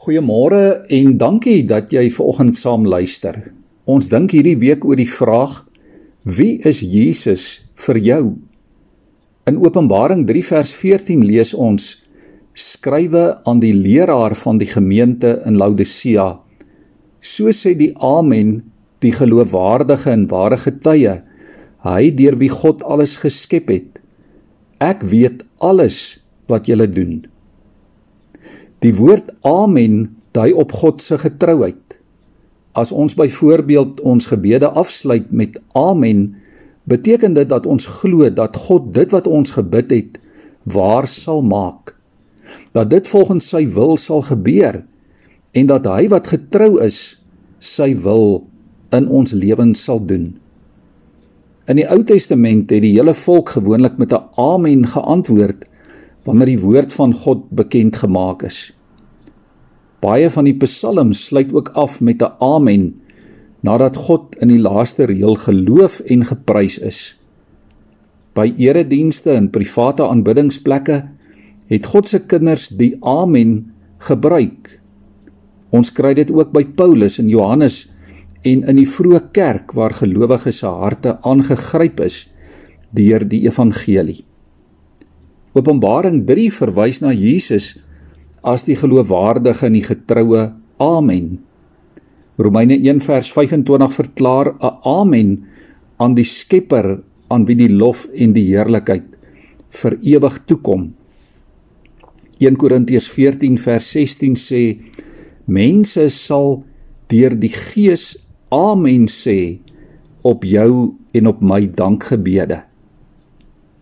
Goeiemôre en dankie dat jy vanoggend saam luister. Ons dink hierdie week oor die vraag: Wie is Jesus vir jou? In Openbaring 3 vers 14 lees ons: Skrywe aan die leraar van die gemeente in Laodicea. So sê die Amen, die geloofwaardige en ware getuie, hy deur wie God alles geskep het. Ek weet alles wat julle doen. Die woord amen dui op God se getrouheid. As ons byvoorbeeld ons gebede afsluit met amen, beteken dit dat ons glo dat God dit wat ons gebid het waar sal maak. Dat dit volgens sy wil sal gebeur en dat hy wat getrou is, sy wil in ons lewens sal doen. In die Ou Testament het die hele volk gewoonlik met 'n amen geantwoord wanneer die woord van God bekend gemaak is. Baie van die psalms sluit ook af met 'n amen nadat God in die laaste reël geloof en geprys is. By eredienste en private aanbiddingsplekke het God se kinders die amen gebruik. Ons kry dit ook by Paulus en Johannes en in die vroeë kerk waar gelowiges se harte aangegryp is deur die evangelie. Openbaring 3 verwys na Jesus as die geloofwaardige en die getroue. Amen. Romeine 1 vers 25 verklaar 'n amen aan die Skepper aan wie die lof en die heerlikheid vir ewig toekom. 1 Korintiërs 14 vers 16 sê mense sal deur die Gees amen sê op jou en op my dankgebede.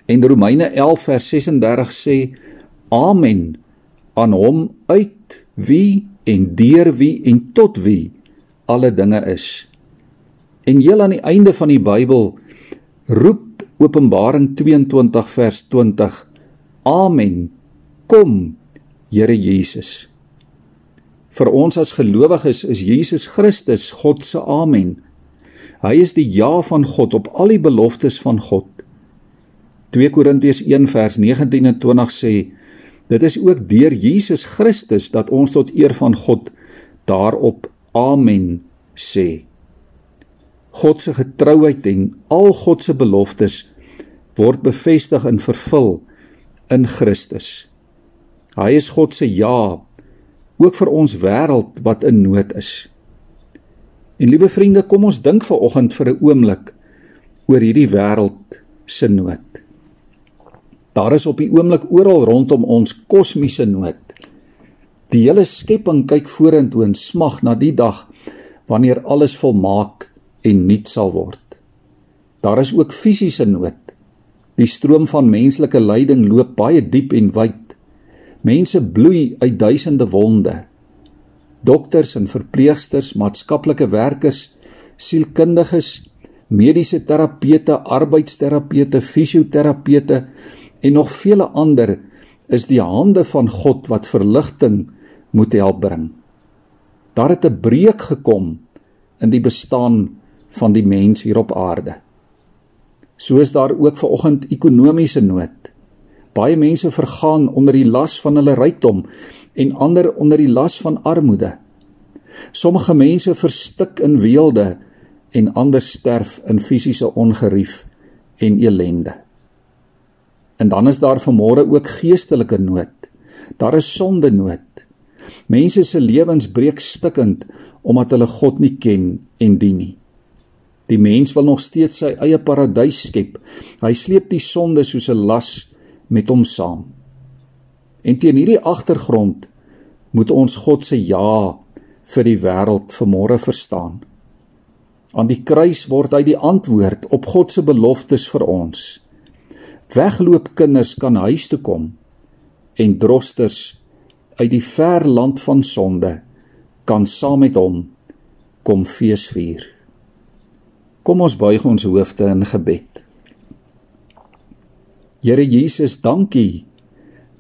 En Romeine 11 vers 36 sê amen aan hom uit wie en deur wie en tot wie alle dinge is. En heel aan die einde van die Bybel roep Openbaring 22 vers 20 Amen. Kom Here Jesus. Vir ons as gelowiges is Jesus Christus God se amen. Hy is die ja van God op al die beloftes van God. 2 Korintiërs 1 vers 19 en 20 sê Dit is ook deur Jesus Christus dat ons tot eer van God daarop amen sê. God se getrouheid en al God se beloftes word bevestig en vervul in Christus. Hy is God se ja ook vir ons wêreld wat in nood is. En liewe vriende, kom ons dink ver oggend vir 'n oomblik oor hierdie wêreld se nood. Daar is op die oomblik oral rondom ons kosmiese nood. Die hele skepping kyk vorentoe en smag na die dag wanneer alles volmaak en nuut sal word. Daar is ook fisiese nood. Die stroom van menslike lyding loop baie diep en wyd. Mense bloei uit duisende wonde. Dokters en verpleegsters, maatskaplike werkers, sielkundiges, mediese terapeute, arbeidsterapeute, fisioterapeute en nog vele ander is die hande van God wat verligting moet help bring. Daar het 'n breek gekom in die bestaan van die mens hier op aarde. So is daar ook ver oggend ekonomiese nood. Baie mense vergaan onder die las van hulle rykdom en ander onder die las van armoede. Sommige mense verstik in weelde en ander sterf in fisiese ongerief en elende. En dan is daar vanmôre ook geestelike nood. Daar is sonde nood. Mense se lewens breek stikkend omdat hulle God nie ken en dien nie. Die mens wil nog steeds sy eie paradys skep. Hy sleep die sonde soos 'n las met hom saam. En teen hierdie agtergrond moet ons God se ja vir die wêreld vanmôre verstaan. Aan die kruis word hy die antwoord op God se beloftes vir ons. Wegloop kinders kan huis toe kom en drosters uit die ver land van sonde kan saam met hom kom feesvier. Kom ons buig ons hoofde in gebed. Here Jesus, dankie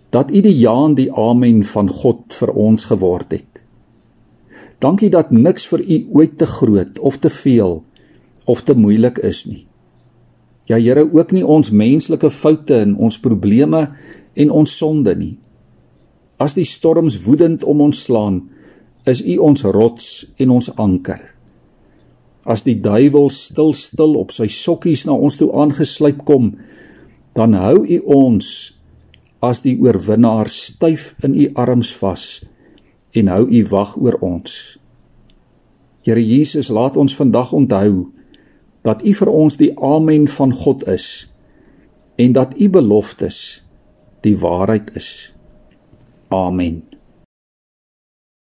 dat U die ja en die amen van God vir ons geword het. Dankie dat niks vir U ooit te groot of te veel of te moeilik is nie. Ja Here, ook nie ons menslike foute en ons probleme en ons sonde nie. As die storms woedend om ons slaan, is U ons rots en ons anker. As die duiwel stil stil op sy sokkies na ons toe aangesluip kom, dan hou U ons as die oorwinnaar styf in U arms vas en hou U wag oor ons. Here Jesus, laat ons vandag onthou dat U vir ons die amen van God is en dat U beloftes die waarheid is. Amen.